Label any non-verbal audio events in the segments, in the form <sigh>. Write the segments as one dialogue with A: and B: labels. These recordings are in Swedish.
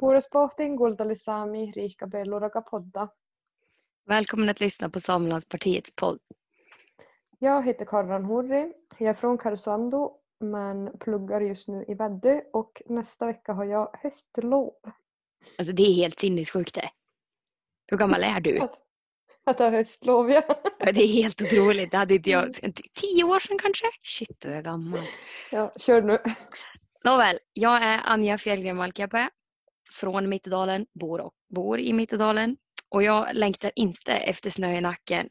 A: Puolesportin Guldalisami Rika Belluraga podda.
B: Välkommen att lyssna på Samelandspartiets podd.
A: Jag heter Karran Hurri. Jag är från Karesuando men pluggar just nu i Väddö och nästa vecka har jag höstlov.
B: Alltså det är helt sinnessjukt det. Hur gammal är du?
A: Att, att ha höstlov, ja.
B: Ja, det är helt otroligt. Det hade inte jag. Tio år sedan kanske? Shit, du är gammal.
A: ja kör nu.
B: Nåväl, jag är Anja Fjällgren Valkeapää från Mittedalen, bor, och, bor i Mittedalen och jag längtar inte efter snö i nacken.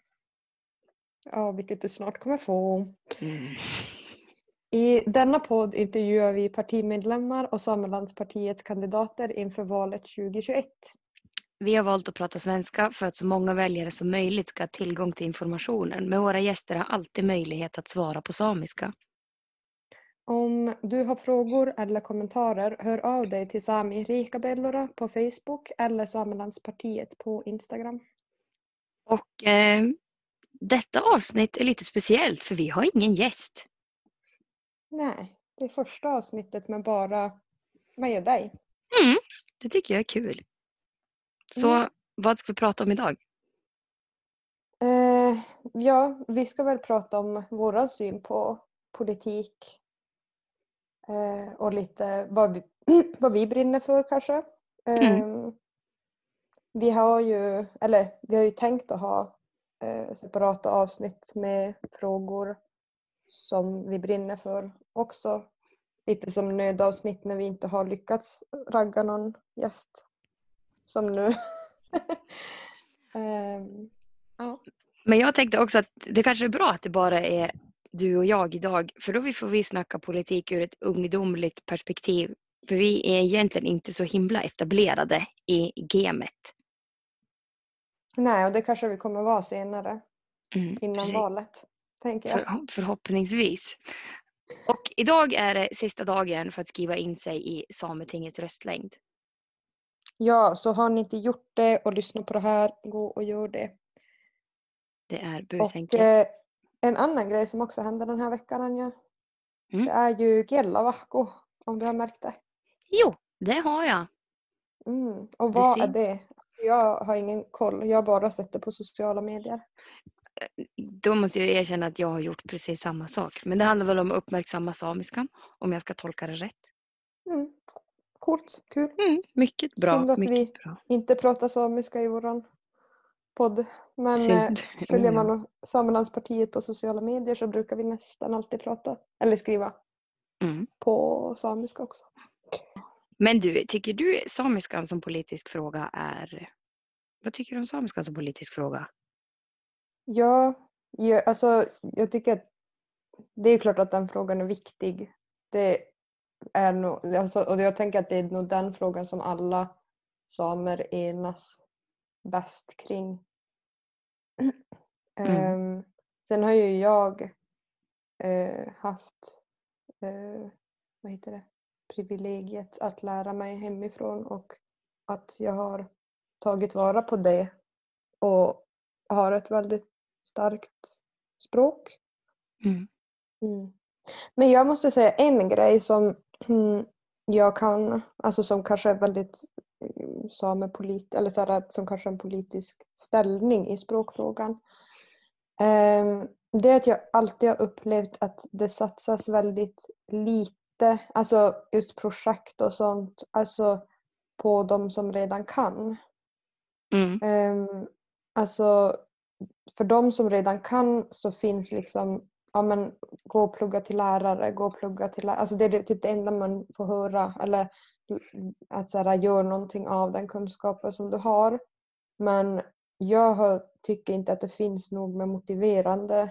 A: Ja, vilket du snart kommer få.
B: Mm.
A: I denna podd intervjuar vi partimedlemmar och Samelandspartiets kandidater inför valet 2021.
B: Vi har valt att prata svenska för att så många väljare som möjligt ska ha tillgång till informationen men våra gäster har alltid möjlighet att svara på samiska.
A: Om du har frågor eller kommentarer, hör av dig till Sami Rikabellora på Facebook eller Samelandspartiet på Instagram.
B: Och eh, detta avsnitt är lite speciellt för vi har ingen gäst.
A: Nej, det är första avsnittet med bara mig och dig.
B: Mm, det tycker jag är kul. Så
A: Mm.
B: vad ska vi prata om idag?
A: Eh, ja, vi ska väl prata om vår syn på politik och lite vad vi, <clears throat> vad vi brinner för kanske. Eh,
B: Mm.
A: Vi har ju, eller vi har ju tänkt att ha eh, separata avsnitt med frågor som vi brinner för också. Lite som nödavsnitt när vi inte har lyckats ragga någon gäst. Som nu. <laughs> Ehm, ja.
B: Men jag tänkte också att det kanske är bra att det bara är du och jag idag för då får vi snacka politik ur ett ungdomligt perspektiv. För vi är egentligen inte så himla etablerade i gamet.
A: Nej, och det kanske vi kommer vara senare
B: Mm,
A: innan
B: precis.
A: valet. Tänker jag.
B: Förhopp- Förhoppningsvis. Och idag är det sista dagen för att skriva in sig i Sametingets röstlängd.
A: Ja, så har ni inte gjort det och lyssnat på det här, gå och gör det.
B: Det är busenkelt.
A: En annan grej som också händer den här veckan, Anja.
B: Mm.
A: Det är ju Gellavahko, om du har märkt det.
B: Jo, det har jag.
A: Mm. Och vad är det? Jag har ingen koll, jag har bara sett det på sociala medier.
B: Då måste jag erkänna att jag har gjort precis samma sak. Men det handlar väl om att uppmärksamma samiskan, om jag ska tolka det rätt.
A: Mm. Coolt, kul.
B: Mm, mycket bra.
A: Synd att
B: mycket
A: vi
B: bra.
A: inte pratar samiska i våran podd. Men
B: Synd.
A: eh, följer man Samelandspartiet på sociala medier så brukar vi nästan alltid prata eller skriva
B: Mm.
A: på samiska också.
B: Men du, tycker du samiskan som politisk fråga är... Vad tycker du om samiskan som politisk fråga?
A: Ja, ja, alltså jag tycker att det är klart att den frågan är viktig. Det är nog, alltså, och jag tänker att det är nog den frågan som alla samer enas bäst kring. <clears throat>
B: Mm.
A: Ehm, sen har ju jag eh, haft eh, vad heter det? privilegiet att lära mig hemifrån och att jag har tagit vara på det och har ett väldigt starkt språk.
B: Mm.
A: Mm. Men jag måste säga en grej som <clears throat> jag kan, alltså som kanske är väldigt samepolit, eller så här, som kanske en politisk ställning i språkfrågan. Ehm, det är att jag alltid har upplevt att det satsas väldigt lite, alltså just projekt och sånt, alltså på de som redan kan.
B: Mm.
A: Ehm, alltså för de som redan kan så finns liksom, ja men gå och plugga till lärare, gå och plugga till lärare. Alltså det är typ det enda man får höra. Eller att så här, gör någonting av den kunskapen som du har. Men jag tycker inte att det finns nog med motiverande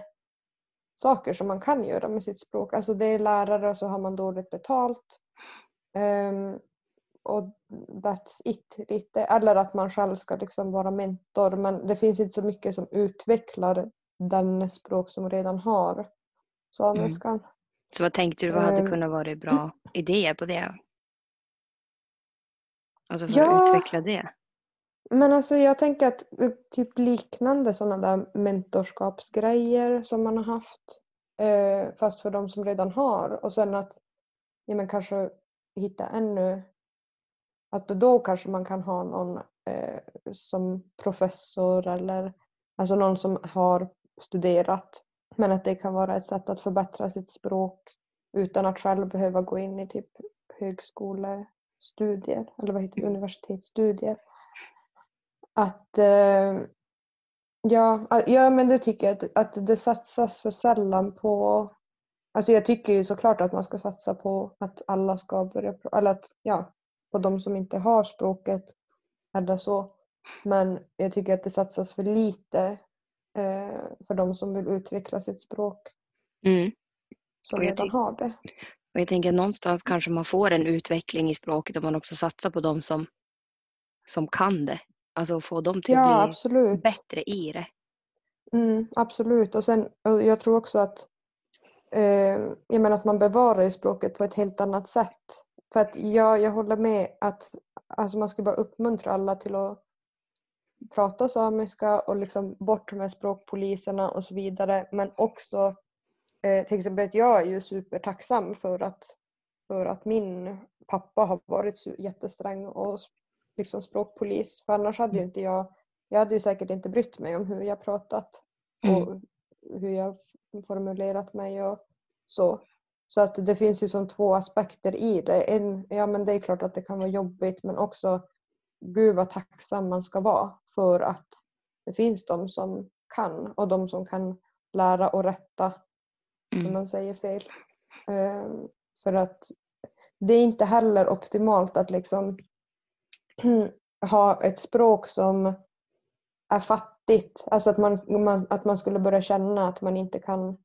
A: saker som man kan göra med sitt språk. Alltså det är lärare och så har man dåligt betalt. Um, och that's it lite. Eller att man själv ska liksom vara mentor. Men det finns inte så mycket som utvecklar den språk som redan har samiskan.
B: Så vad tänkte du, vad hade
A: Ehm.
B: kunnat vara bra idéer på det? Alltså för
A: Ja.
B: att utveckla det.
A: Men alltså jag tänker att eh, typ liknande sådana där mentorskapsgrejer som man har haft. Eh, fast för de som redan har. Och sen att ja, men kanske hitta ännu att då kanske man kan ha någon eh, som professor eller alltså någon som har studerat. Men att det kan vara ett sätt att förbättra sitt språk utan att själv behöva gå in i typ högskolestudier eller vad heter det, universitetsstudier. Att eh, ja, ja, men det tycker jag att, att det satsas för sällan på Alltså jag tycker ju såklart att man ska satsa på att alla ska börja, eller att, ja, på de som inte har språket eller så. Men jag tycker att det satsas för lite för de som vill utveckla sitt språk.
B: Mm.
A: Som redan har det.
B: Och jag tänker att någonstans kanske man får en utveckling i språket om man också satsar på de som, som kan det. Alltså få dem till
A: ja,
B: att bli
A: absolut.
B: bättre i det.
A: Mm, absolut. Och sen, och jag tror också att eh, jag menar att man bevarar språket på ett helt annat sätt. För att ja, jag håller med att alltså man ska bara uppmuntra alla till att prata samiska och liksom bort med språkpoliserna och så vidare. Men också eh, till exempel att jag är ju supertacksam för att, för att min pappa har varit jättesträng och liksom språkpolis. För annars hade ju inte jag, jag hade ju säkert inte brytt mig om hur jag pratat och mm. hur jag formulerat mig och så. Så att det finns ju som två aspekter i det. En, ja men det är klart att det kan vara jobbigt men också gud vad tacksam man ska vara för att det finns de som kan och de som kan lära och rätta mm. när man säger fel. Um, för att det är inte heller optimalt att liksom <clears throat> ha ett språk som är fattigt. Alltså att man, man, att man skulle börja känna att man inte kan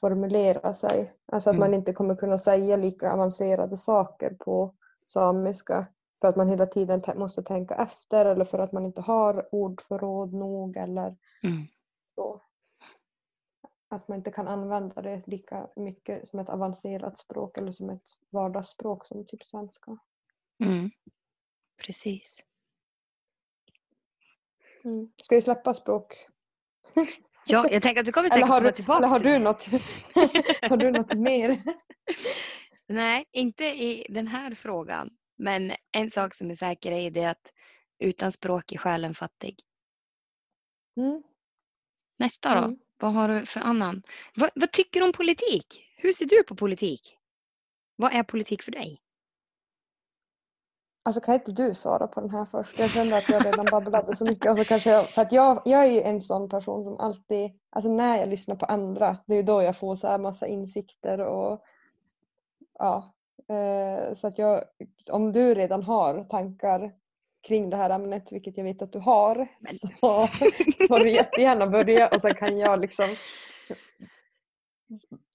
A: formulera sig. Alltså att mm. man inte kommer kunna säga lika avancerade saker på samiska för att man hela tiden måste tänka efter eller för att man inte har ordförråd nog eller mm. så. Att man inte kan använda det lika mycket som ett avancerat språk eller som ett vardagsspråk som typ svenska.
B: Mm. Precis.
A: Mm. Ska vi släppa språk?
B: Ja, jag tänker att vi kommer <laughs> säkert
A: eller har
B: komma tillbaka
A: Eller har du något, <laughs> har du något mer? <laughs>
B: Nej, inte i den här frågan. Men en sak som är säker är det att utan språk är själen fattig.
A: Mm.
B: Nästa då? Mm. Vad har du för annan? Vad, vad, tycker du om politik? Hur ser du på politik? Vad är politik för dig?
A: Alltså kan inte du svara på den här först? Jag kände att jag redan babblade så mycket. Alltså kanske jag, för att jag, jag är en sån person som alltid, alltså när jag lyssnar på andra, det är då jag får så här massa insikter och ja. Eh, så att jag, om du redan har tankar kring det här ämnet, vilket jag vet att du har, Men. så <laughs> får du jättegärna börja och sen kan jag liksom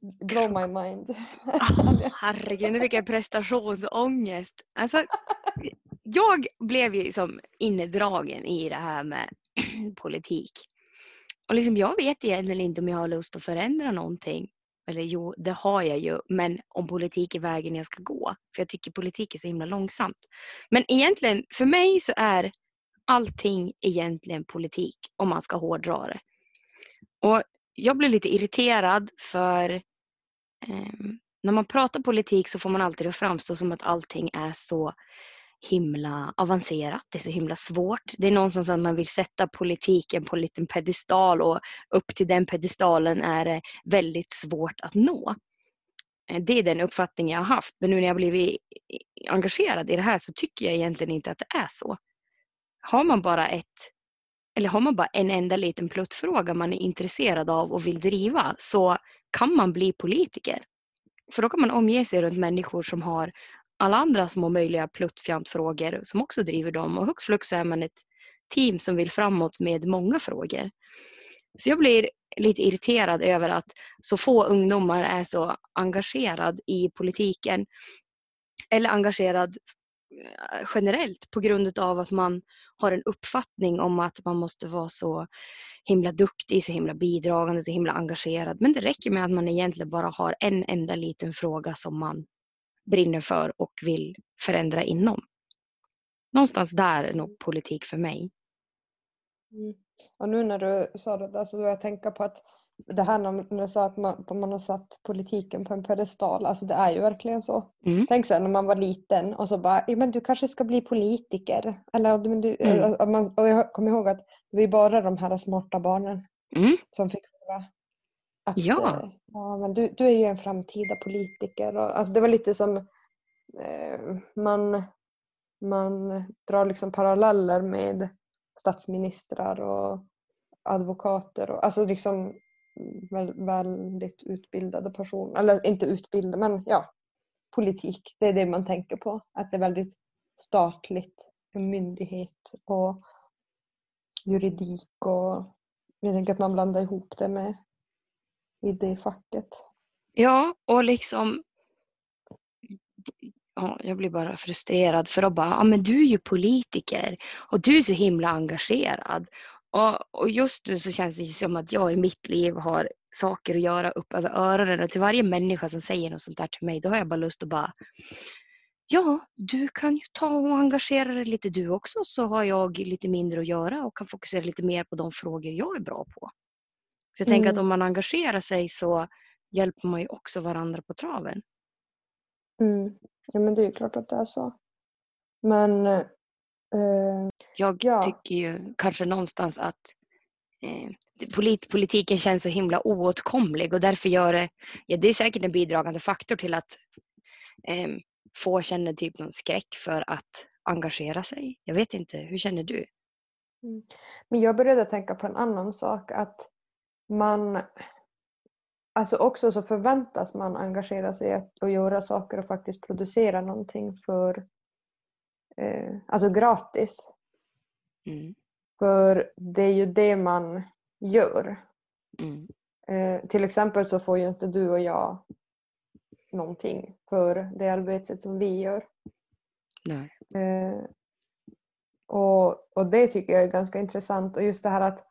A: blow my mind.
B: Oh, herregud, nu fick jag prestationsångest. Alltså, jag blev ju som innedragen i det här med <clears throat> politik. Och liksom, jag vet egentligen inte om jag har lust att förändra någonting. Eller jo, det har jag ju, men om politik är vägen jag ska gå. För jag tycker politik är så himla långsamt. Men egentligen, för mig så är allting egentligen politik om man ska hårdra det. Och jag blir lite irriterad för eh, när man pratar politik så får man alltid det framstå som att allting är så himla avancerat, det är så himla svårt. Det är någonstans att man vill sätta politiken på en liten pedestal och upp till den pedestalen är det väldigt svårt att nå. Eh, det är den uppfattning jag har haft. Men nu när jag blivit engagerad i det här så tycker jag egentligen inte att det är så. Har man bara ett eller har man bara en enda liten pluttfråga man är intresserad av och vill driva så kan man bli politiker. För då kan man omge sig runt människor som har alla andra små möjliga pluttfjantfrågor som också driver dem och hux flux är man ett team som vill framåt med många frågor. Så jag blir lite irriterad över att så få ungdomar är så engagerad i politiken eller engagerad eh, generellt på grund av att man har en uppfattning om att man måste vara så himla duktig, så himla bidragande, så himla engagerad. Men det räcker med att man egentligen bara har en enda liten fråga som man brinner för och vill förändra inom. Någonstans där är nog politik för mig.
A: Mm. Och nu när du sa det där så började jag tänka på att det här när du sa att man, man har satt politiken på en pedestal, alltså det är ju verkligen så.
B: Mm.
A: Tänk sen när man var liten och så bara, men du kanske ska bli politiker. Eller, men du,
B: Mm.
A: och man, och jag kommer ihåg att det var bara de här smarta barnen
B: Mm.
A: som fick höra att
B: Ja.
A: eh, ja, men du, du är ju en framtida politiker. Och, alltså det var lite som eh, man, man drar liksom paralleller med statsministrar och advokater. Och, alltså liksom väl, väldigt utbildade personer. Eller inte utbildade men ja, politik. Det är det man tänker på. Att det är väldigt statligt. Myndighet och juridik och jag tänker att man blandar ihop det med i det facket.
B: Ja, och liksom ja, jag blir bara frustrerad för att bara, ja men du är ju politiker och du är så himla engagerad. Och, och just nu så känns det som att jag i mitt liv har saker att göra upp över öronen och till varje människa som säger något sånt där till mig då har jag bara lust att bara Ja, du kan ju ta och engagera dig lite du också så har jag lite mindre att göra och kan fokusera lite mer på de frågor jag är bra på. Så jag tänker
A: Mm.
B: att om man engagerar sig så hjälper man ju också varandra på traven.
A: Mm. Ja men det är ju klart att det är så. Men eh,
B: Jag
A: Ja.
B: tycker ju kanske någonstans att eh, polit, politiken känns så himla oåtkomlig och därför gör det, ja det är säkert en bidragande faktor till att eh, få känner typ någon skräck för att engagera sig. Jag vet inte, hur känner du?
A: Men jag började tänka på en annan sak att man Alltså också så förväntas man engagera sig och göra saker och faktiskt producera någonting för eh, alltså gratis.
B: Mm.
A: För det är ju det man gör.
B: Mm.
A: Eh, till exempel så får ju inte du och jag någonting för det arbetet som vi gör.
B: Nej.
A: Eh, och, och det tycker jag är ganska intressant. Och just det här att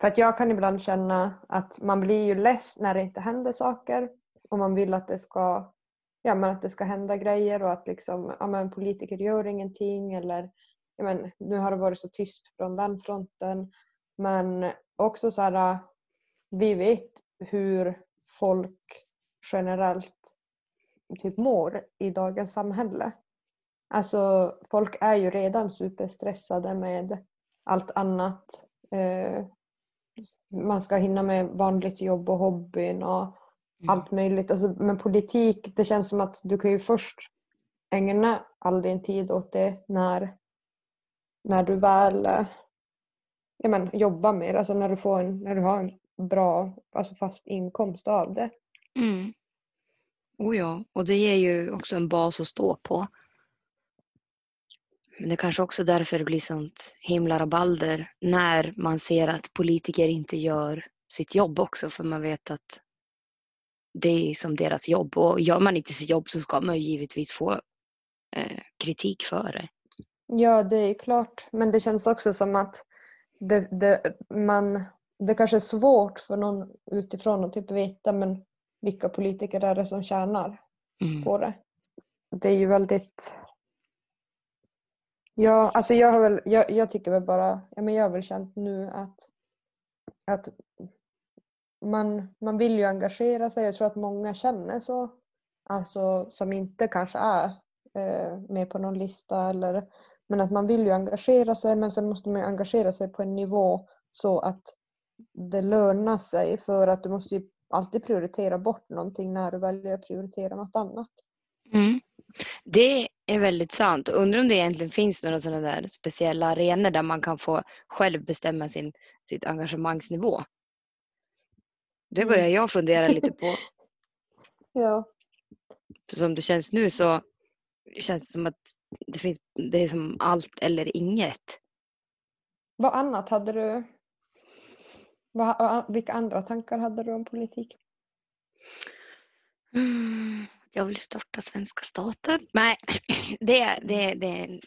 A: för att jag kan ibland känna att man blir ju less när det inte händer saker och man vill att det ska, ja, men att det ska hända grejer och att liksom, ja, men politiker gör ingenting eller ja, men, nu har det varit så tyst från den fronten. Men också så här, vi vet hur folk generellt typ mår i dagens samhälle. Alltså folk är ju redan superstressade med allt annat. Eh, man ska hinna med vanligt jobb och hobbyn och
B: Mm.
A: allt möjligt. Alltså, men politik, det känns som att du kan ju först ägna all din tid åt det när, när du väl ja, men, jobbar med det. Alltså när du, får en, när du har en bra alltså fast inkomst av det.
B: Mm. Oh ja, och det ger ju också en bas att stå på. Men det är kanske också därför det blir sånt himla rabalder när man ser att politiker inte gör sitt jobb också för man vet att det är som deras jobb och gör man inte sitt jobb så ska man ju givetvis få eh, kritik för det.
A: Ja, det är klart. Men det känns också som att det, det, man, det kanske är svårt för någon utifrån att typ veta men vilka politiker är det som tjänar
B: Mm.
A: på det. Det är ju väldigt... Ja, alltså jag har väl, jag, jag tycker väl bara, ja men jag har väl känt nu att, att man, man vill ju engagera sig. Jag tror att många känner så. Alltså som inte kanske är eh, med på någon lista eller men att man vill ju engagera sig men sen måste man ju engagera sig på en nivå så att det lönar sig för att du måste ju alltid prioritera bort någonting när du väljer att prioritera något annat.
B: Mm. Det är väldigt sant. Undrar om det egentligen finns några sådana där speciella arenor där man kan få själv bestämma sin, sitt engagemangsnivå. Det
A: Mm.
B: börjar jag fundera lite på. <laughs>
A: Ja.
B: För som det känns nu så känns det som att det finns det är som allt eller inget.
A: Vad annat hade du? Vad, vilka andra tankar hade du om politik?
B: Mm, Jag vill starta svenska staten. Nej, <clears throat> det, är- det, det är en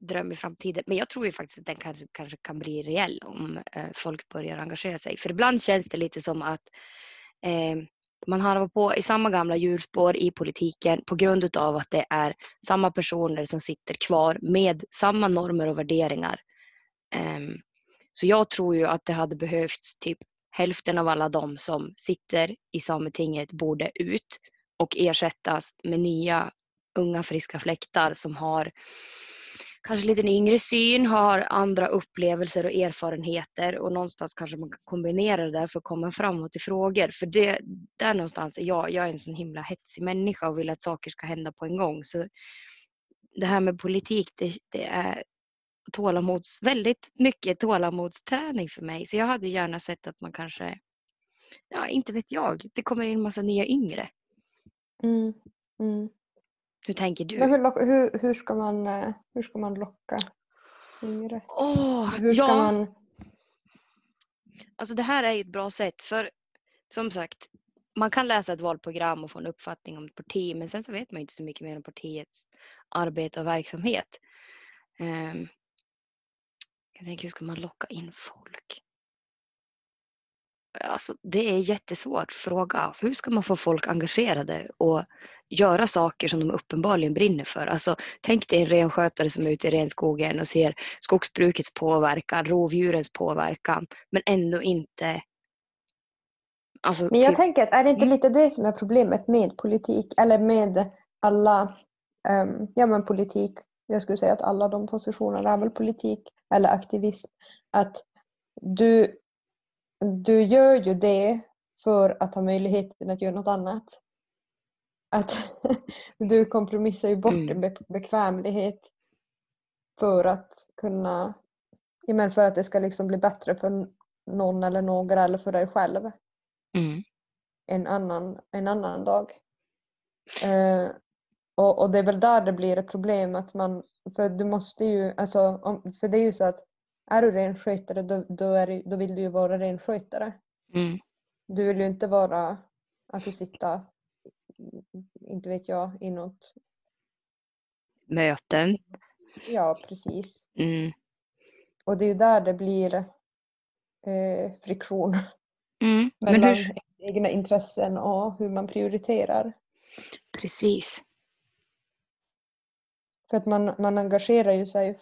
B: dröm i framtiden. Men jag tror ju faktiskt att den kanske, kanske kan bli reell om eh, folk börjar engagera sig. För ibland känns det lite som att eh, man harvar på i samma gamla hjulspår i politiken på grund av att det är samma personer som sitter kvar med samma normer och värderingar. Ehm, så jag tror ju att det hade behövts typ hälften av alla de som sitter i Sametinget borde ut och ersättas med nya unga friska fläktar som har kanske lite en yngre syn, har andra upplevelser och erfarenheter och någonstans kanske man kan kombinera det där för att komma framåt i frågor. För det, där någonstans är jag, jag är en sån himla hetsig människa och vill att saker ska hända på en gång. Så det här med politik, det, det är tålamods, väldigt mycket tålamodsträning för mig. Så jag hade gärna sett att man kanske, ja inte vet jag, det kommer in massa nya yngre.
A: Mm. Mm.
B: Hur tänker du?
A: Men hur, hur, hur, ska man, eh, hur ska man locka yngre?
B: Oh,
A: hur ska
B: ja.
A: man...
B: Alltså det här är ju ett bra sätt för som sagt, man kan läsa ett valprogram och få en uppfattning om ett parti men sen så vet man inte så mycket mer om partiets arbete och verksamhet. Um, jag tänker, hur ska man locka in folk? Alltså, det är jättesvårt fråga. Hur ska man få folk engagerade och göra saker som de uppenbarligen brinner för? Alltså, tänk dig en renskötare som är ute i renskogen och ser skogsbrukets påverkan, rovdjurens påverkan, men ändå inte...
A: Alltså, men jag typ... tänker att är det inte mm. lite det som är problemet med politik eller med alla, um, ja men politik, jag skulle säga att alla de positionerna är väl politik eller aktivism, att du du gör ju det för att ha möjligheten att göra något annat. Att <laughs> du kompromissar ju bort mm. din bekvämlighet för att kunna, men för att det ska liksom bli bättre för någon eller några eller för dig själv.
B: Mm.
A: En, annan, en annan dag. Uh, och, och det är väl där det blir ett problem att man, för du måste ju, alltså, om, för det är ju så att är du renskötare då, då, är, då vill du ju vara renskötare.
B: Mm.
A: Du vill ju inte vara, alltså sitta, inte vet jag, i något
B: möten.
A: Ja, precis.
B: Mm.
A: Och det är ju där det blir eh, friktion
B: mm.
A: mellan hur... egna intressen och hur man prioriterar.
B: Precis.
A: För att man, man engagerar ju sig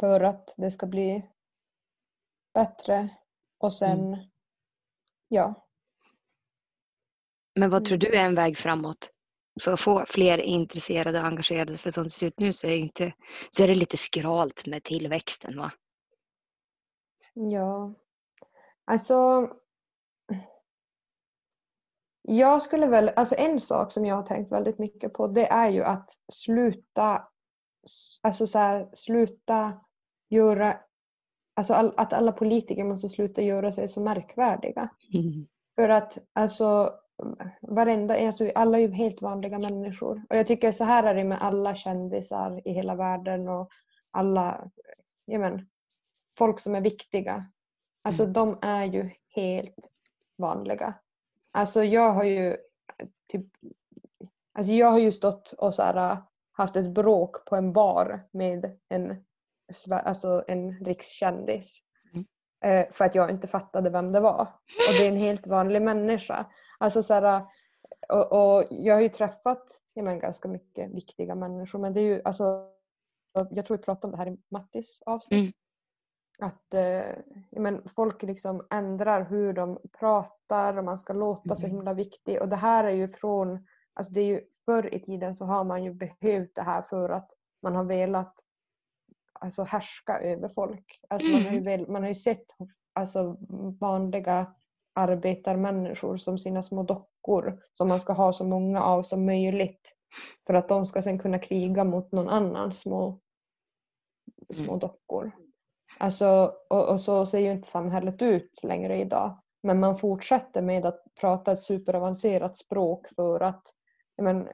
A: för att det ska bli bättre och sen, mm. ja.
B: Men vad tror mm. du är en väg framåt för att få fler intresserade och engagerade? För som det ser ut nu så är, inte, så är det lite skralt med tillväxten va?
A: Ja, alltså jag skulle väl, alltså en sak som jag har tänkt väldigt mycket på det är ju att sluta, alltså så här, sluta göra, alltså all, att alla politiker måste sluta göra sig så märkvärdiga.
B: Mm.
A: För att alltså varenda, alltså alla är ju helt vanliga människor. Och jag tycker så här är det med alla kändisar i hela världen och alla, ja men, folk som är viktiga. Alltså mm. de är ju helt vanliga. Alltså jag har ju typ, alltså jag har ju stått och så här, haft ett bråk på en bar med en alltså en rikskändis. Mm. Eh, för att jag inte fattade vem det var. Och det är en helt vanlig människa. Alltså så här, och, och, jag har ju träffat ja, men, ganska mycket viktiga människor men det är ju alltså jag tror vi pratade om det här i Mattis avsnitt. Mm. Att eh, men, folk liksom ändrar hur de pratar och man ska låta så mm. himla viktig. Och det här är ju från, alltså det är ju förr i tiden så har man ju behövt det här för att man har velat alltså, härska över folk. Alltså, mm. man, har ju mm. väl, man har ju sett alltså, vanliga arbetarmänniskor som sina små dockor som man ska ha så många av som möjligt för att de ska sen kunna kriga mot någon annan små, små mm. dockor. Alltså, och, och, så ser ju inte samhället ut längre idag. Men man fortsätter med att prata ett superavancerat språk för att men,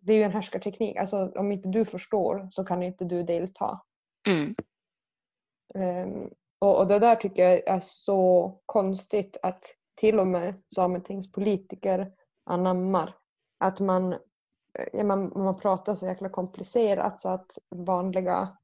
A: det är ju en härskarteknik. Alltså, om inte du förstår så kan inte du delta.
B: Mm.
A: Um, och, och, det där tycker jag är så konstigt att till och med sametingspolitiker anammar. Att man, ja, man, man pratar så jäkla komplicerat så att vanliga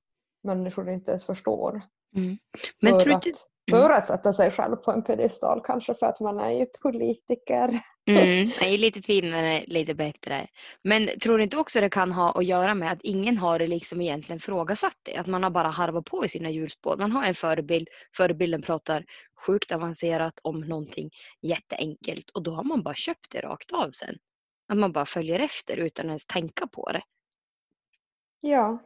A: människor inte ens förstår.
B: Mm. Men tror du, att...
A: för att sätta sig själv på en pedestal kanske för att man är ju politiker.
B: Mm, är lite <laughs> finare, lite bättre. Men tror du inte också det kan ha att göra med att ingen har liksom egentligen frågasatt det? Att man har bara harvat på i sina hjulspår. Man har en förebild, förebilden pratar sjukt avancerat om någonting jätteenkelt och då har man bara köpt det rakt av sen. Att man bara följer efter utan ens tänka på det.
A: Ja,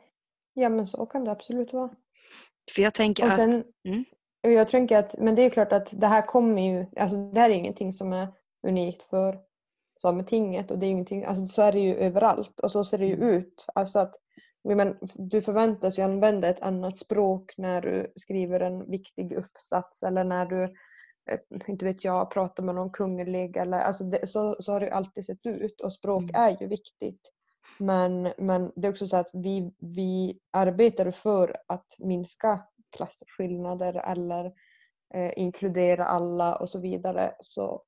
A: ja men så kan det absolut vara.
B: För jag tänker
A: Och sen,
B: att... Mm.
A: Och jag tänker att, men det är klart att det här kommer ju, alltså det här är ingenting som är unikt för Sametinget och det är ingenting, alltså så är det ju överallt och så ser det ju ut. Alltså att men, du förväntas ju använda ett annat språk när du skriver en viktig uppsats eller när du, eh, inte vet jag, pratar med någon kunglig eller alltså det, så, så har det ju alltid sett ut och språk
B: Mm.
A: är ju viktigt. Men, men det är också så att vi, vi arbetar för att minska klasskillnader eller eh, inkludera alla och så vidare. Så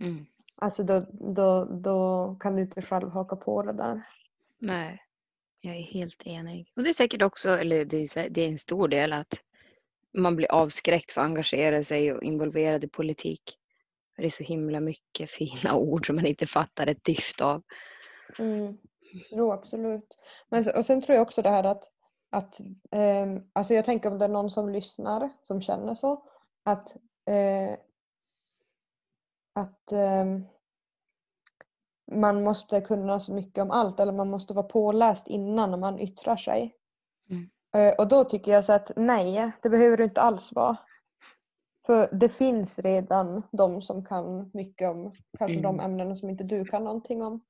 B: Mm.
A: alltså då, då, då kan du inte själv haka på det där.
B: Nej, jag är helt enig. Och det är säkert också, eller det är, det är en stor del att man blir avskräckt för att engagera sig och involverad i politik. För Det är så himla mycket fina <laughs> ord som man inte fattar ett dyft av.
A: Mm. Jo, absolut. Men, och sen tror jag också det här att, att ehm, alltså jag tänker om det är någon som lyssnar som känner så, att, eh, att ehm, man måste kunna så mycket om allt eller man måste vara påläst innan man yttrar sig.
B: Mm.
A: Eh, och då tycker jag så att nej, det behöver du inte alls vara. För det finns redan de som kan mycket om kanske de
B: Mm.
A: ämnena som inte du kan någonting om.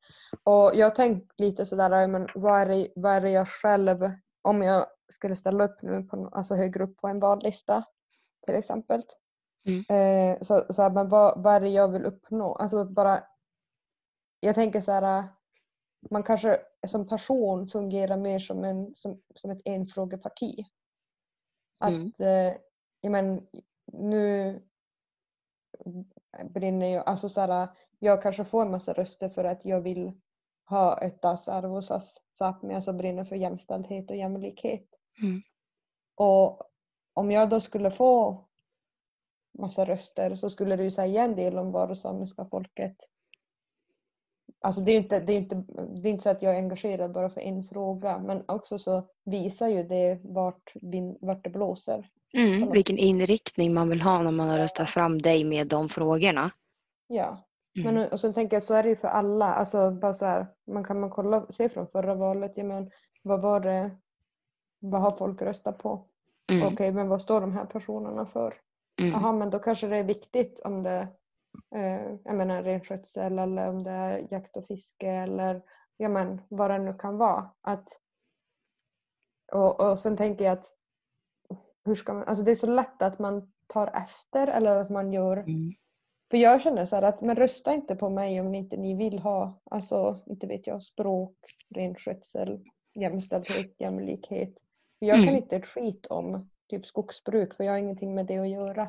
A: Och jag har tänkt lite sådär, men vad är, det, vad är det jag själv, om jag skulle ställa upp nu på, alltså högre upp på en vallista till exempel.
B: Mm.
A: Eh, så, så här, men vad, vad är det jag vill uppnå? Alltså bara, jag tänker så här, man kanske som person fungerar mer som, en, som, som ett enfrågeparti. Att,
B: Mm.
A: eh, jag men, nu brinner jag, alltså så här, jag kanske får en massa röster för att jag vill ha ett das arvosas Sápmi, alltså brinner för jämställdhet och jämlikhet.
B: Mm.
A: Och om jag då skulle få massa röster så skulle det ju säga en del om vad det samiska folket Alltså det är inte, det är inte, det är inte så att jag är engagerad bara för en fråga men också så visar ju det vart, vart det blåser.
B: Mm, vilken inriktning man vill ha när man har röstat fram dig med de frågorna.
A: Ja.
B: Mm.
A: Men, och sen tänker jag så är det ju för alla. Alltså bara så här, man kan man kolla, se från förra valet, ja, men, vad var det, vad har folk röstat på?
B: Mm.
A: Okej, men vad står de här personerna för?
B: Mm.
A: Jaha, men då kanske det är viktigt om det eh, jag menar renskötsel eller om det är jakt och fiske eller ja, men, vad det nu kan vara. Att, och, och sen tänker jag att hur ska man, alltså det är så lätt att man tar efter eller att man gör
B: Mm.
A: För jag känner så att men rösta inte på mig om inte ni vill ha, alltså inte vet jag, språk, renskötsel, jämställdhet, jämlikhet. För jag kan
B: Mm.
A: inte ett skit om typ skogsbruk för jag har ingenting med det att göra.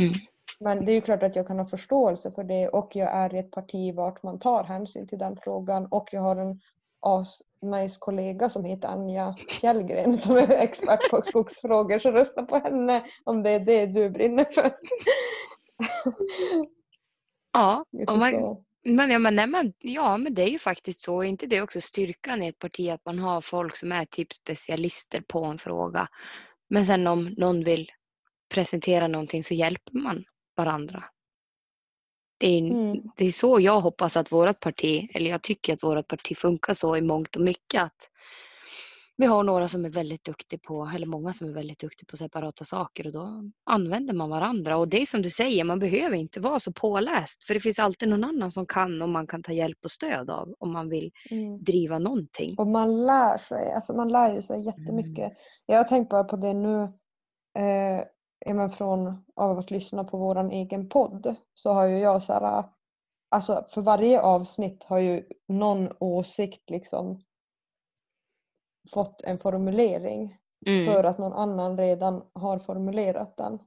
B: Mm.
A: Men det är ju klart att jag kan ha förståelse för det och jag är i ett parti vart man tar hänsyn till den frågan och jag har en as nice kollega som heter Anja Fjällgren som är expert på skogsfrågor så rösta på henne om det är det du brinner för.
B: Ja, och man, men, ja, men, nej, men, ja, men det är ju faktiskt så. Inte det också styrkan i ett parti att man har folk som är typ specialister på en fråga. Men sen om någon vill presentera någonting så hjälper man varandra. Det är,
A: Mm.
B: det är så jag hoppas att vårt parti, eller jag tycker att vårt parti funkar så i mångt och mycket. att Vi har några som är väldigt duktiga på, eller många som är väldigt duktiga på separata saker och då använder man varandra. Och det är som du säger, man behöver inte vara så påläst för det finns alltid någon annan som kan och man kan ta hjälp och stöd av om man vill
A: Mm.
B: driva någonting.
A: Och man lär sig, alltså man lär ju sig jättemycket. Jag har tänkt bara på det nu, eh, men från av att lyssna på våran egen podd så har ju jag så här, alltså för varje avsnitt har ju någon åsikt liksom fått en formulering
B: Mm.
A: för att någon annan redan har formulerat den.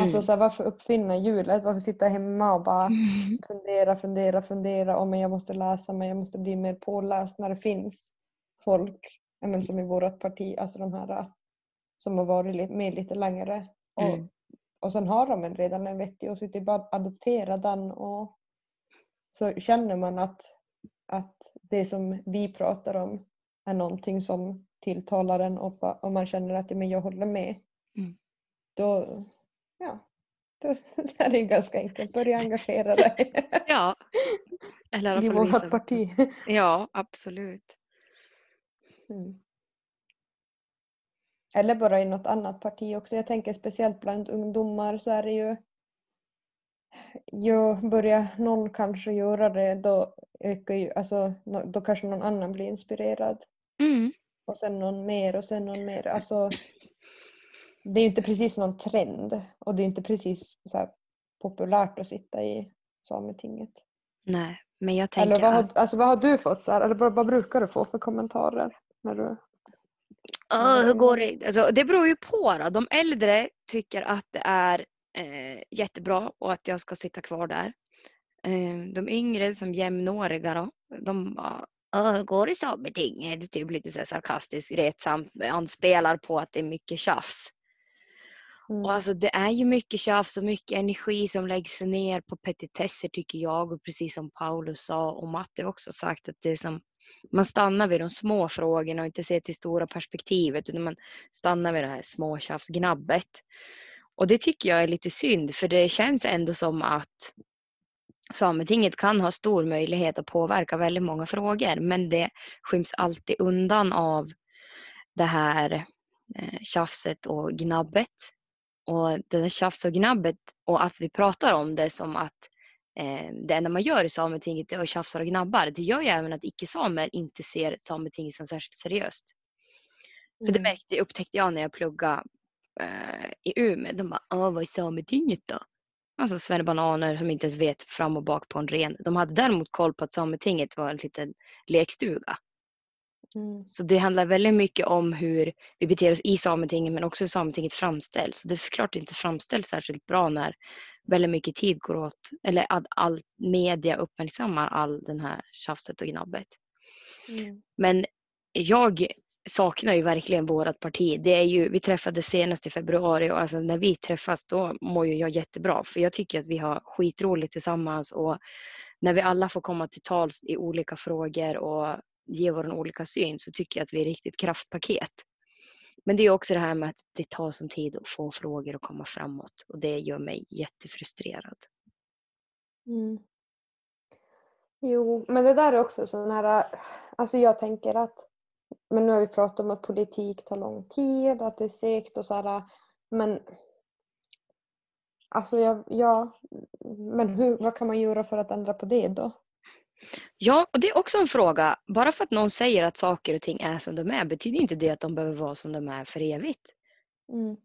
A: Alltså
B: Mm.
A: så här, varför uppfinna hjulet? Varför sitta hemma och bara
B: Mm. <laughs>
A: fundera, fundera, fundera. Oh, men jag måste läsa mig, jag måste bli mer påläst när det finns folk men som i vårt parti, alltså de här som har varit med lite längre. Och,
B: Mm.
A: och sen har de en redan en vettig åsikt, det är bara att adoptera den och så känner man att, att det som vi pratar om är någonting som tilltalar en och, och man känner att men jag håller med.
B: Mm.
A: Då, ja, då <laughs> det är det ganska enkelt. Börja engagera dig <laughs>
B: Ja. Eller i alla
A: i
B: fall visa-
A: vårt parti.
B: Ja, absolut.
A: Mm. Eller bara i något annat parti också. Jag tänker speciellt bland ungdomar så är det ju ju börjar någon kanske göra det då ökar ju, alltså då kanske någon annan blir inspirerad
B: Mm.
A: och sen någon mer och sen någon mer. Alltså det är ju inte precis någon trend och det är inte precis så populärt att sitta i Sametinget.
B: Nej, men jag tänker
A: Eller vad har, alltså, vad har du fått så här, eller vad, vad brukar du få för kommentarer när du
B: Ja, hur går det? Alltså, det beror ju på. Då. De äldre tycker att det är eh, jättebra och att jag ska sitta kvar där. Eh, de yngre som jämnåriga då, de bara "Ja, hur går i Sametinget? Det är typ lite så sarkastiskt retsamt anspelar på att det är mycket tjafs.
A: Mm.
B: Och alltså det är ju mycket tjafs och mycket energi som läggs ner på petitesser tycker jag och precis som Paulus sa och Matte också sagt att det är som man stannar vid de små frågorna och inte ser till stora perspektivet utan man stannar vid det här småtjafsgnabbet. Och det tycker jag är lite synd för det känns ändå som att Sametinget kan ha stor möjlighet att påverka väldigt många frågor men det skyms alltid undan av det här eh, tjafset och gnabbet. Och det där tjafs och gnabbet och att vi pratar om det som att eh, det enda man gör i Sametinget är att tjafsa och gnabbar. Det gör ju även att icke-samer inte ser Sametinget som särskilt seriöst. För det
A: Mm.
B: märkte, upptäckte jag när jag pluggade eh, i Umeå. De bara, "Åh, vad är Sametinget då? Alltså svennebananer som inte ens vet fram och bak på en ren. De hade däremot koll på att Sametinget var en liten lekstuga.
A: Mm.
B: Så det handlar väldigt mycket om hur vi beter oss i Sametinget men också hur Sametinget framställs. Och det är klart inte framställs särskilt bra när väldigt mycket tid går åt, eller att all media uppmärksammar all den här tjafset och gnabbet.
A: Mm.
B: Men jag saknar ju verkligen vårt parti. Det är ju, vi träffades senast i februari och alltså när vi träffas då mår ju jag jättebra för jag tycker att vi har skitroligt tillsammans och när vi alla får komma till tals i olika frågor och ge vår olika syn så tycker jag att vi är riktigt kraftpaket. Men det är också det här med att det tar sån tid att få frågor att komma framåt och det gör mig jättefrustrerad.
A: Mm. Jo, men det där är också sån här, alltså jag tänker att, men nu har vi pratat om att politik tar lång tid, att det är segt och så här, men alltså jag, ja, men hur, vad kan man göra för att ändra på det då?
B: Ja, och det är också en fråga. Bara för att någon säger att saker och ting är som de är betyder inte det att de behöver vara som de är för evigt.
A: Mm.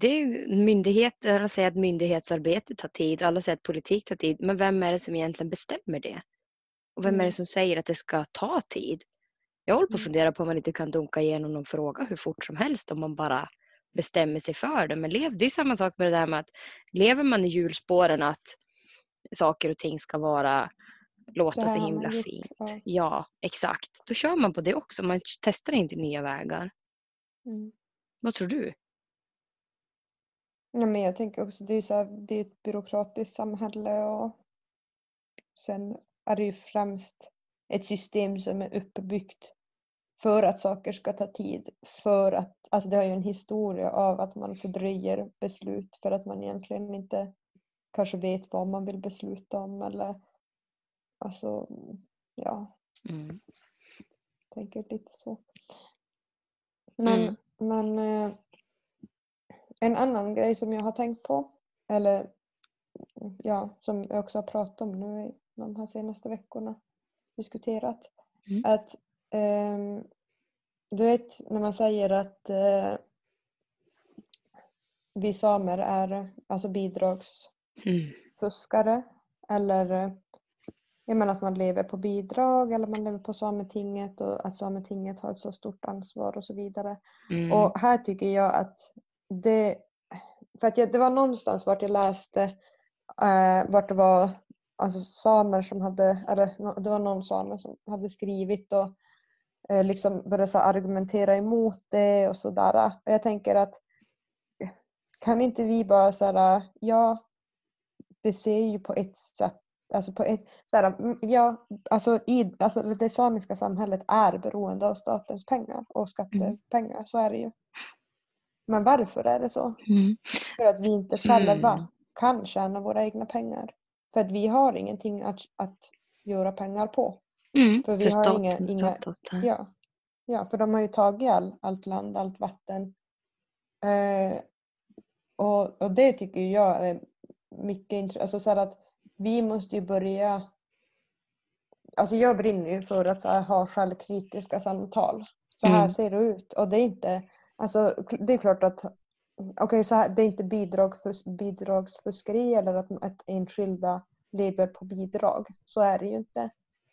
B: Det är myndigheter, alla säger att myndighetsarbete tar tid, alla säger att politik tar tid. Men vem är det som egentligen bestämmer det? Och vem är
A: Mm.
B: det som säger att det ska ta tid? Jag håller på att
A: Mm.
B: fundera på om man inte kan dunka igenom någon fråga hur fort som helst om man bara bestämmer sig för det. Men lev, det är samma sak med det där med att lever man i hjulspåren att saker och ting ska vara låta
A: Det
B: så himla fint.
A: ja.
B: Ja, exakt. Då kör man på det också. Man testar inte nya vägar.
A: Mm.
B: Vad tror du?
A: Ja, men jag tänker också det är så här, det är ett byråkratiskt samhälle och sen är det ju främst ett system som är uppbyggt för att saker ska ta tid. För att, alltså det har ju en historia av att man fördröjer beslut för att man egentligen inte kanske vet vad man vill besluta om eller alltså ja,
B: Mm.
A: tänker lite så. Men,
B: Mm.
A: men eh, en annan grej som jag har tänkt på, eller ja, som jag också har pratat om nu i de här senaste veckorna, diskuterat,
B: Mm.
A: att du vet när man säger att eh, vi samer är alltså bidragsfuskare
B: Mm.
A: eller jag menar att man lever på bidrag eller man lever på Sametinget och att Sametinget har ett så stort ansvar och så vidare.
B: Mm.
A: Och här tycker jag att det, för att jag, det var någonstans vart jag läste eh, vart det var alltså samer som hade, eller det var någon same som hade skrivit och liksom börja så argumentera emot det och sådär. Och jag tänker att kan inte vi bara såhär, ja, det ser ju på ett sätt Alltså på ett, såhär, ja, alltså, i, alltså det samiska samhället är beroende av statens pengar och skattepengar, mm. så är det ju. Men varför är det så? Mm. För att vi inte själva mm. kan tjäna våra egna pengar. För att vi har ingenting att, att göra pengar på.
B: Mm, för vi för har inga, inga
A: ja, ja, för de har ju tagit all, allt land, allt vatten. Eh, och, och det tycker jag är mycket intressant. Alltså så att vi måste ju börja... Alltså jag brinner ju för att här, ha självkritiska samtal. Så här mm. ser det ut. Och det är inte... Alltså det är klart att okay, så här, det är inte bidragsfus, bidragsfuskeri eller att, att enskilda lever på bidrag. Så är det ju inte.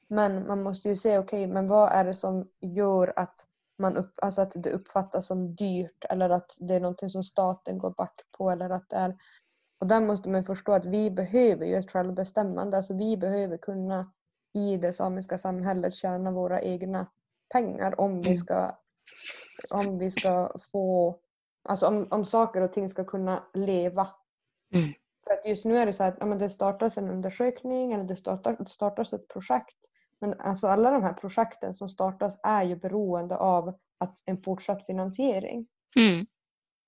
A: Men man måste ju se, okej, okay, men vad är det som gör att, man upp, alltså att det uppfattas som dyrt eller att det är någonting som staten går back på eller att det är... Och där måste man förstå att vi behöver ju ett självbestämmande. Alltså vi behöver kunna i det samiska samhället tjäna våra egna pengar om vi mm. ska, om vi ska få Alltså om, om saker och ting ska kunna leva. Mm. För att just nu är det så att ja, men det startas en undersökning eller det startar, startas ett projekt. Men alltså alla de här projekten som startas är ju beroende av att en fortsatt finansiering.
B: Mm.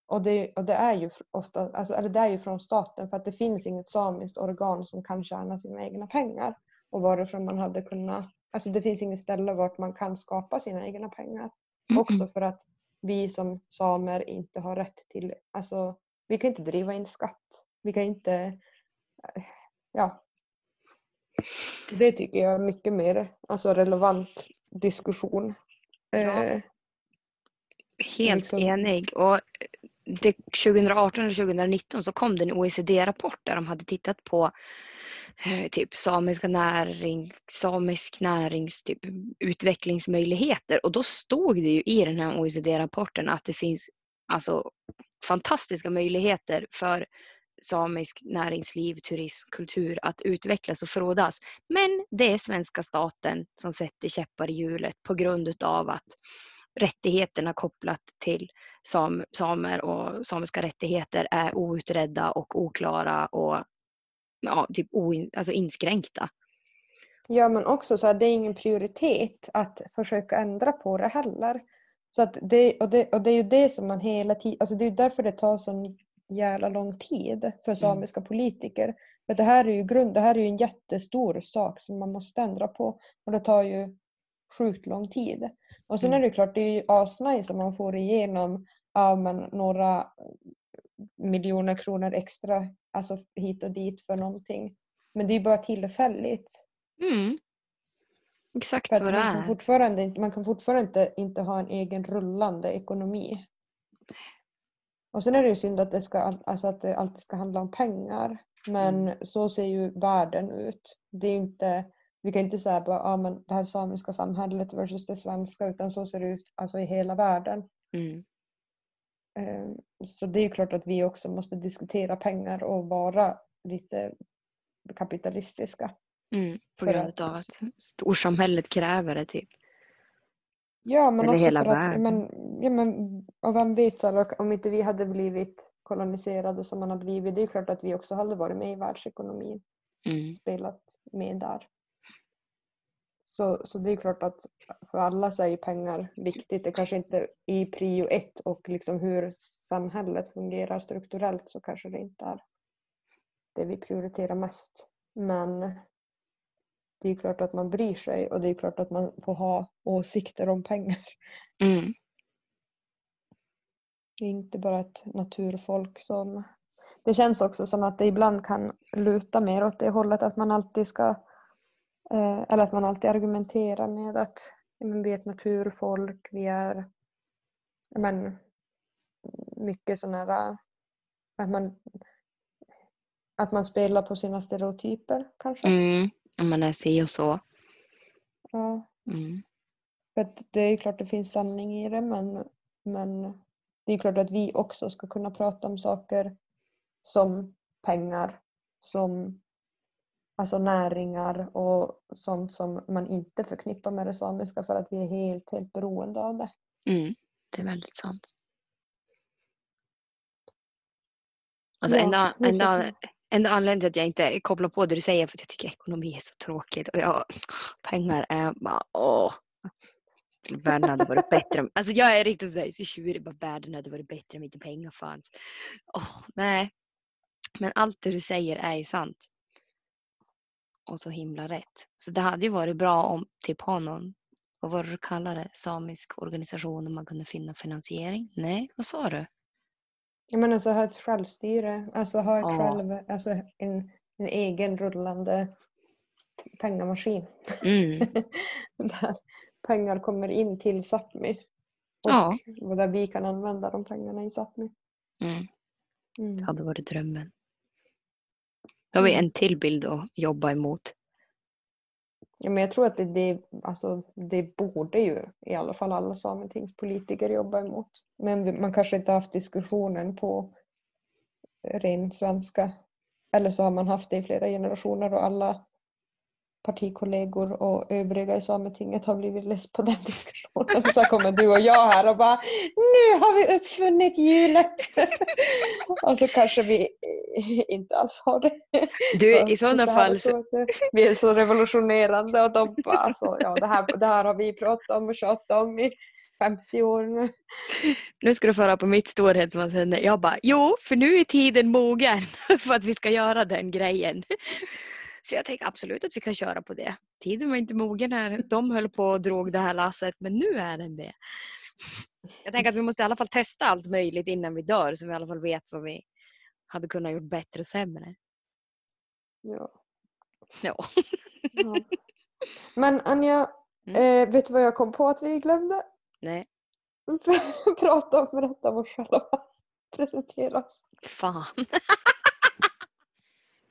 A: Och, det, och det är ju ofta, alltså, eller det är ju från staten för att det finns inget samiskt organ som kan tjäna sina egna pengar. Och varifrån man hade kunnat, alltså det finns inget ställe vart man kan skapa sina egna pengar. Mm. Också för att vi som samer inte har rätt till, alltså vi kan inte driva in skatt. Vi kan inte, ja. Det tycker jag är mycket mer alltså relevant diskussion. Ja. Eh,
B: Helt liksom. enig. Och det, 2018 eller 2019 så kom det en OECD-rapport där de hade tittat på Eh, typ samiska näring, samisk närings typ, utvecklingsmöjligheter. Och då stod det ju i den här OECD-rapporten att det finns alltså, fantastiska möjligheter för samisk näringsliv, turism, kultur att utvecklas och frodas. Men det är svenska staten som sätter käppar i hjulet på grund av att rättigheterna kopplat till sam, samer och samiska rättigheter är outredda och oklara och ja, typ oin, alltså inskränkta.
A: Ja men också så att det är ingen prioritet att försöka ändra på det heller. Så att det, och, det, och det är ju det som man hela tiden, alltså det är därför det tar sån jävla lång tid för mm. samiska mm. politiker. För det här är ju grund, det här är ju en jättestor sak som man måste ändra på och det tar ju sjukt lång tid. Och sen mm. är det klart, det är ju asnice om man får igenom ja, men några miljoner kronor extra alltså hit och dit för någonting. Men det är ju bara tillfälligt.
B: Mm. Exakt vad det
A: är. Kan fortfarande, man kan fortfarande inte, inte ha en egen rullande ekonomi. Och sen är det ju synd att det, ska, alltså att det alltid ska handla om pengar. Men mm. så ser ju världen ut. Det är inte, vi kan inte säga bara ah, men det här samiska samhället versus det svenska utan så ser det ut alltså, i hela världen.
B: Mm.
A: Ehm, så det är klart att vi också måste diskutera pengar och vara lite kapitalistiska.
B: Mm, på grund av att storsamhället kräver det typ.
A: Ja men Eller också hela för att, men, ja, men, och vem vet så, om inte vi hade blivit koloniserade som man har blivit, det är klart att vi också hade varit med i världsekonomin.
B: Mm.
A: Spelat med där. Så, så det är klart att för alla så är ju pengar viktigt. Det kanske inte i prio ett och liksom hur samhället fungerar strukturellt så kanske det inte är det vi prioriterar mest. Men det är klart att man bryr sig och det är klart att man får ha åsikter om pengar.
B: Mm.
A: Det är inte bara ett naturfolk som... Det känns också som att det ibland kan luta mer åt det hållet att man alltid ska Eh, eller att man alltid argumenterar med att men, vi är ett naturfolk, vi är men, mycket sådana här att man, att man spelar på sina stereotyper kanske.
B: Mm, om man är si och så.
A: Ja.
B: Mm.
A: För det är klart det finns sanning i det men, men det är klart att vi också ska kunna prata om saker som pengar, som alltså näringar och sånt som man inte förknippar med det samiska för att vi är helt, helt beroende av det.
B: Mm, det är väldigt sant. Alltså
A: Ja,
B: enda,
A: det är så
B: en anledning till att jag inte kopplar på det du säger för att jag tycker ekonomi är så tråkigt och jag, pengar är bara åh. Världen hade varit bättre. om- Alltså jag är riktigt sådär så tjurig. Bara världen hade varit bättre om inte pengar fanns. Åh, nej. Men allt det du säger är ju sant. Och så himla rätt. Så det hade ju varit bra om typ ha någon, vad var det du kallade det, samisk organisation om man kunde finna finansiering? Nej, vad sa du?
A: Jag menar så ha ett självstyre, alltså ha ett
B: Ja.
A: själv, alltså en, en egen rullande pengamaskin.
B: Mm. <laughs>
A: där pengar kommer in till Sápmi. Och
B: Ja.
A: där vi kan använda de pengarna i Sápmi.
B: Mm.
A: Mm.
B: Det hade varit drömmen. Då har vi
A: Mm.
B: en till bild att jobba emot.
A: Ja, men jag tror att det, det, alltså, det borde ju i alla fall alla sametingspolitiker jobba emot. Men man kanske inte haft diskussionen på ren svenska. Eller så har man haft det i flera generationer och alla partikollegor och övriga i Sametinget har blivit less på den <laughs> diskussionen. Så kommer du och jag här och bara Nu har vi uppfunnit hjulet! <laughs> och så kanske vi inte alls har det.
B: Du, i sådana
A: så
B: fall så,
A: Vi är så revolutionerande och de bara alltså, ja det här, det här har vi pratat om och tjatat om i 50 år nu.
B: nu ska du föra på mitt storhetsvansinne. Jag bara, jo, för nu är tiden mogen <laughs> för att vi ska göra den grejen. Så jag tänker absolut att vi kan köra på det. Tiden var inte mogen här. De höll på och drog det här lasset, men nu är den det. Jag tänker att vi måste i alla fall testa allt möjligt innan vi dör så vi i alla fall vet vad vi hade kunnat gjort bättre och sämre.
A: Ja.
B: Ja.
A: Ja. Men Anja,
B: Mm.
A: eh, vet du vad jag kom på att vi glömde?
B: Nej, <laughs>
A: Prata om, berätta om oss själva. Presentera oss.
B: fan.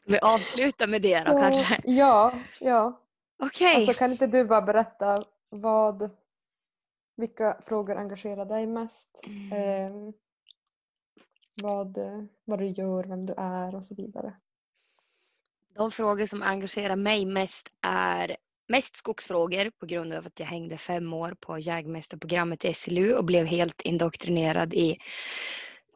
B: <laughs> Vi avslutar med det då
A: Så,
B: kanske.
A: Ja, ja.
B: Okej.
A: Alltså kan inte du bara berätta vad, vilka frågor engagerar dig mest?
B: Mm.
A: Eh, vad, vad du gör, vem du är och så vidare.
B: De frågor som engagerar mig mest är mest skogsfrågor på grund av att jag hängde fem år på jägmästarprogrammet i SLU och blev helt indoktrinerad i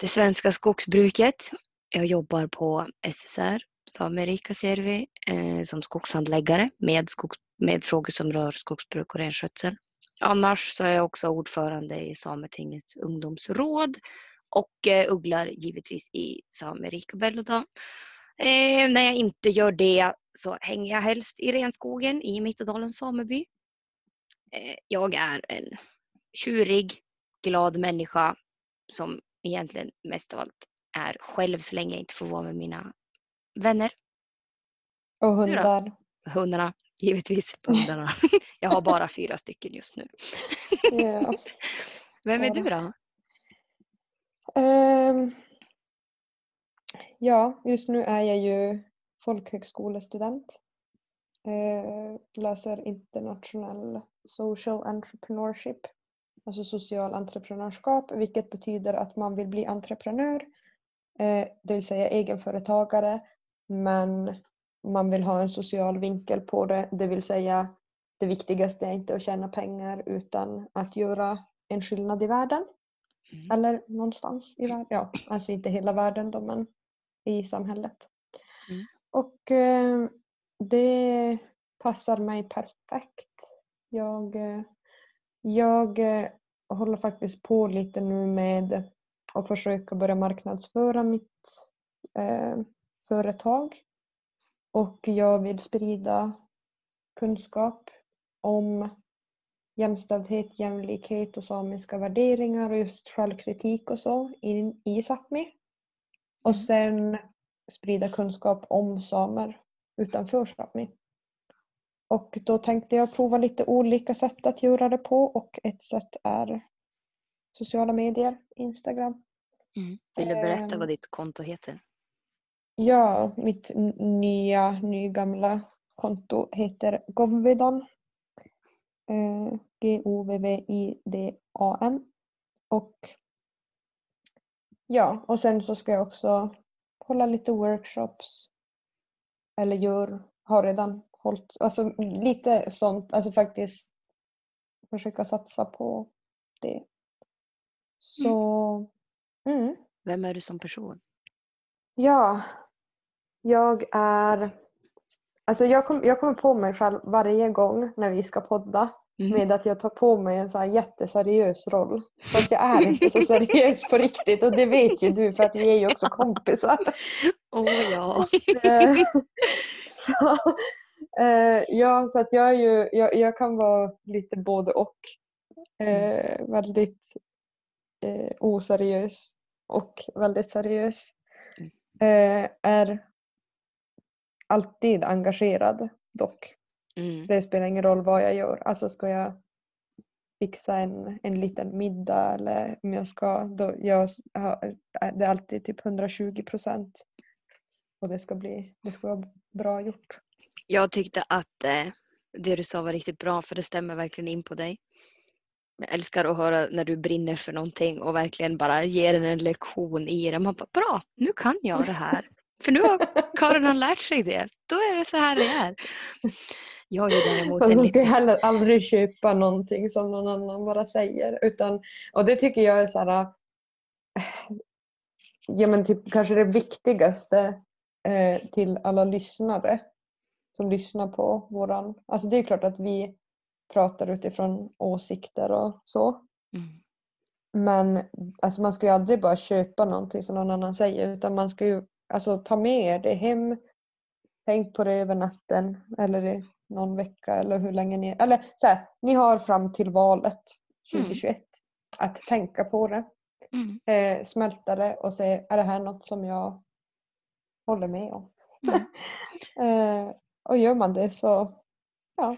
B: det svenska skogsbruket. Jag jobbar på SSR, Samerika Servi, eh, som skogshandläggare med, skogs, med frågor som rör skogsbruk och renskötsel. Annars så är jag också ordförande i Sametingets ungdomsråd och eh, ugglar givetvis i Samerika Belloda. Eh, när jag inte gör det så hänger jag helst i renskogen i Mittedalens sameby. Eh, jag är en tjurig, glad människa som egentligen mest av allt är själv så länge jag inte får vara med mina vänner.
A: Och hundar.
B: Hundarna, givetvis. <laughs> Hundarna. Jag har bara fyra stycken just nu.
A: Ja. <laughs>
B: Vem är
A: Bara.
B: du då?
A: Ehm, ja, just nu är jag ju folkhögskolestudent. Eh, läser internationell social entrepreneurship, alltså social entreprenörskap, vilket betyder att man vill bli entreprenör, eh, det vill säga egenföretagare, men man vill ha en social vinkel på det, det vill säga det viktigaste är inte att tjäna pengar utan att göra en skillnad i världen.
B: Mm.
A: Eller någonstans i världen. Ja, alltså inte hela världen då, men i samhället.
B: Mm.
A: Och eh, det passar mig perfekt. Jag, eh, jag eh, håller faktiskt på lite nu med att försöka börja marknadsföra mitt eh, företag. Och jag vill sprida kunskap om jämställdhet, jämlikhet och samiska värderingar och just självkritik och så in i Sápmi. Och
B: Mm.
A: sen sprida kunskap om samer utanför Sápmi. Och då tänkte jag prova lite olika sätt att göra det på och ett sätt är sociala medier, Instagram.
B: Mm. Vill du berätta
A: Ehm.
B: vad ditt konto heter?
A: Ja, mitt nya, nygamla konto heter Govvidan. Eh, G-O-V-V-I-D-A-N. Och ja, och sen så ska jag också hålla lite workshops. Eller gör, har redan hållit, alltså lite sånt, alltså faktiskt försöka satsa på det. Så, mm.
B: Vem är du som person?
A: Ja, jag är... Alltså jag, kom, jag kommer på mig själv varje gång när vi ska podda
B: Mm.
A: med att jag tar på mig en så här jätteseriös roll. Fast jag är inte så seriös på riktigt och det vet ju du för att vi är ju också kompisar.
B: Oh, ja.
A: Så, eh, ja, så att jag, är ju, jag, jag kan vara lite både och. Eh, väldigt eh, oseriös och väldigt seriös. Eh, är alltid engagerad dock.
B: Mm.
A: Det spelar ingen roll vad jag gör. Alltså ska jag fixa en, en liten middag eller om jag ska, då jag, har- det är alltid typ 120 procent. Och det ska bli, det ska vara bra gjort.
B: Jag tyckte att eh, det du sa var riktigt bra för det stämmer verkligen in på dig. Jag älskar att höra när du brinner för någonting och verkligen bara ger den en lektion i det. Man bara, bra, nu kan jag det här. För nu har <laughs> Karin har lärt sig det. Då är det så här det är. Jag är däremot
A: man ska heller aldrig köpa någonting som någon annan bara säger. Utan, och det tycker jag är så här, äh, ja men typ kanske det viktigaste eh, till alla lyssnare som lyssnar på våran, alltså det är klart att vi pratar utifrån åsikter och så.
B: Mm.
A: Men alltså man ska ju aldrig bara köpa någonting som någon annan säger utan man ska ju alltså, ta med er det hem, tänk på det över natten eller i någon vecka eller hur länge ni... Eller så här, ni har fram till valet 2021 att tänka på det,
B: Mm.
A: eh, smälta det och se är det här något som jag håller med om.
B: Mm. <laughs>
A: eh, och gör man det så ja,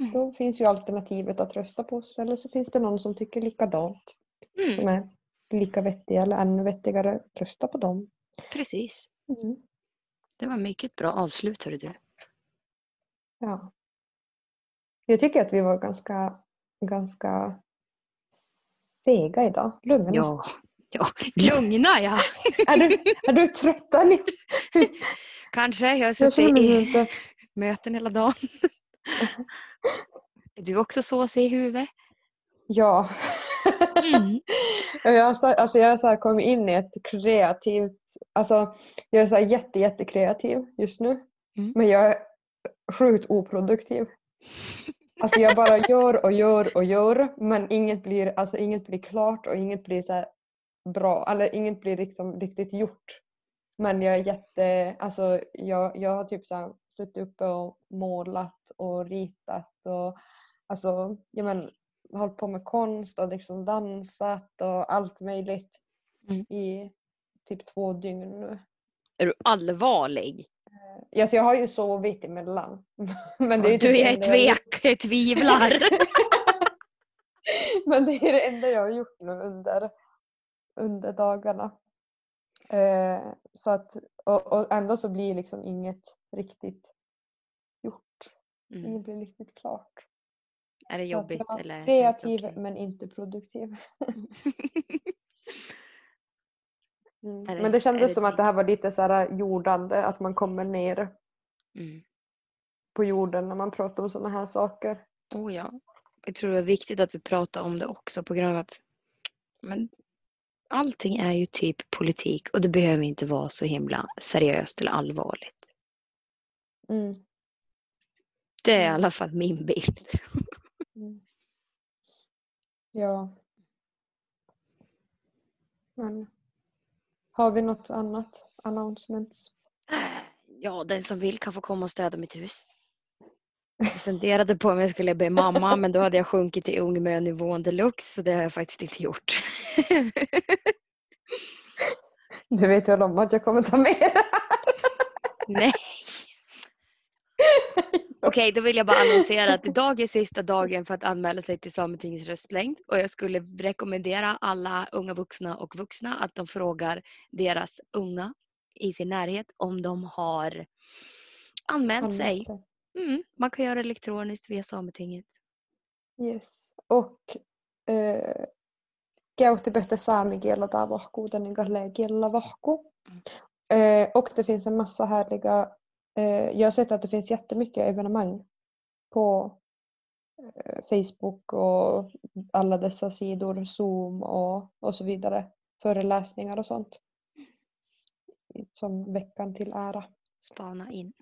B: Mm.
A: då finns ju alternativet att rösta på oss eller så finns det någon som tycker likadant
B: Mm.
A: som är lika vettiga eller ännu vettigare, rösta på dem.
B: Precis.
A: Mm.
B: Det var mycket bra avslut du.
A: Ja. Jag tycker att vi var ganska, ganska sega idag. Lugna.
B: Ja. ja. Lugna ja. <laughs>
A: Är, du, är du trött? <laughs>
B: Kanske. Jag har suttit i
A: inte... <laughs>
B: möten hela dagen. Är du också såsig i huvudet?
A: Ja.
B: Mm.
A: Jag så, alltså jag så här kommit in i ett kreativt... Alltså jag är så här jätte, jättekreativ just nu.
B: Mm.
A: Men jag är sjukt oproduktiv. Alltså jag bara <laughs> gör och gör och gör men inget blir, alltså inget blir klart och inget blir så bra. Eller inget blir liksom riktigt gjort. Men jag är jätte, alltså jag, jag har typ så suttit uppe och målat och ritat och alltså, jag men, hållit på med konst och liksom dansat och allt möjligt
B: Mm.
A: i typ två dygn nu.
B: Är du allvarlig?
A: Alltså jag har ju sovit emellan. <laughs> Men det är
B: Ja,
A: typ
B: du
A: det
B: är tvek, jag tvivlar. <laughs>
A: Men det är det enda jag har gjort nu under, under dagarna. Eh, så att, och, och ändå så blir liksom inget riktigt gjort.
B: Mm.
A: Inget blir riktigt klart.
B: Är det
A: att
B: jobbigt eller?
A: kreativ
B: det okej?
A: men inte produktiv. <laughs> Mm.
B: Det-
A: men det kändes
B: det
A: som att
B: fint?
A: det här var lite så här jordande, att man kommer ner
B: Mm.
A: på jorden när man pratar om sådana här saker.
B: Oh ja. Jag tror det är viktigt att vi pratar om det också på grund av att men, allting är ju typ politik och det behöver inte vara så himla seriöst eller allvarligt.
A: Mm.
B: Det är i
A: Mm.
B: alla fall min bild. <laughs>
A: Mm. Ja. Men har vi något annat? Announcements?
B: Ja, den som vill kan få komma och städa mitt hus. Jag funderade på om jag skulle be mamma men då hade jag sjunkit till ungmönivån deluxe så det har jag faktiskt inte gjort.
A: Du vet väl om att jag kommer ta med det
B: Nej. <laughs> Okej, då vill jag bara annonsera att <laughs> idag är sista dagen för att anmäla sig till Sametingets röstlängd och jag skulle rekommendera alla unga vuxna och vuxna att de frågar deras unga i sin närhet om de har anmält sig.
A: Anmält sig.
B: Mm, man kan göra elektroniskt via Sametinget.
A: Yes. Och äh, saamikielä tai vahkuu, den gallekielä vahku.
B: Mm.
A: Eh, och det finns en massa härliga eh, Eh, jag har sett att det finns jättemycket evenemang på eh, Facebook och alla dessa sidor, Zoom och, och så vidare. Föreläsningar och sånt. Som veckan till ära.
B: Spana in.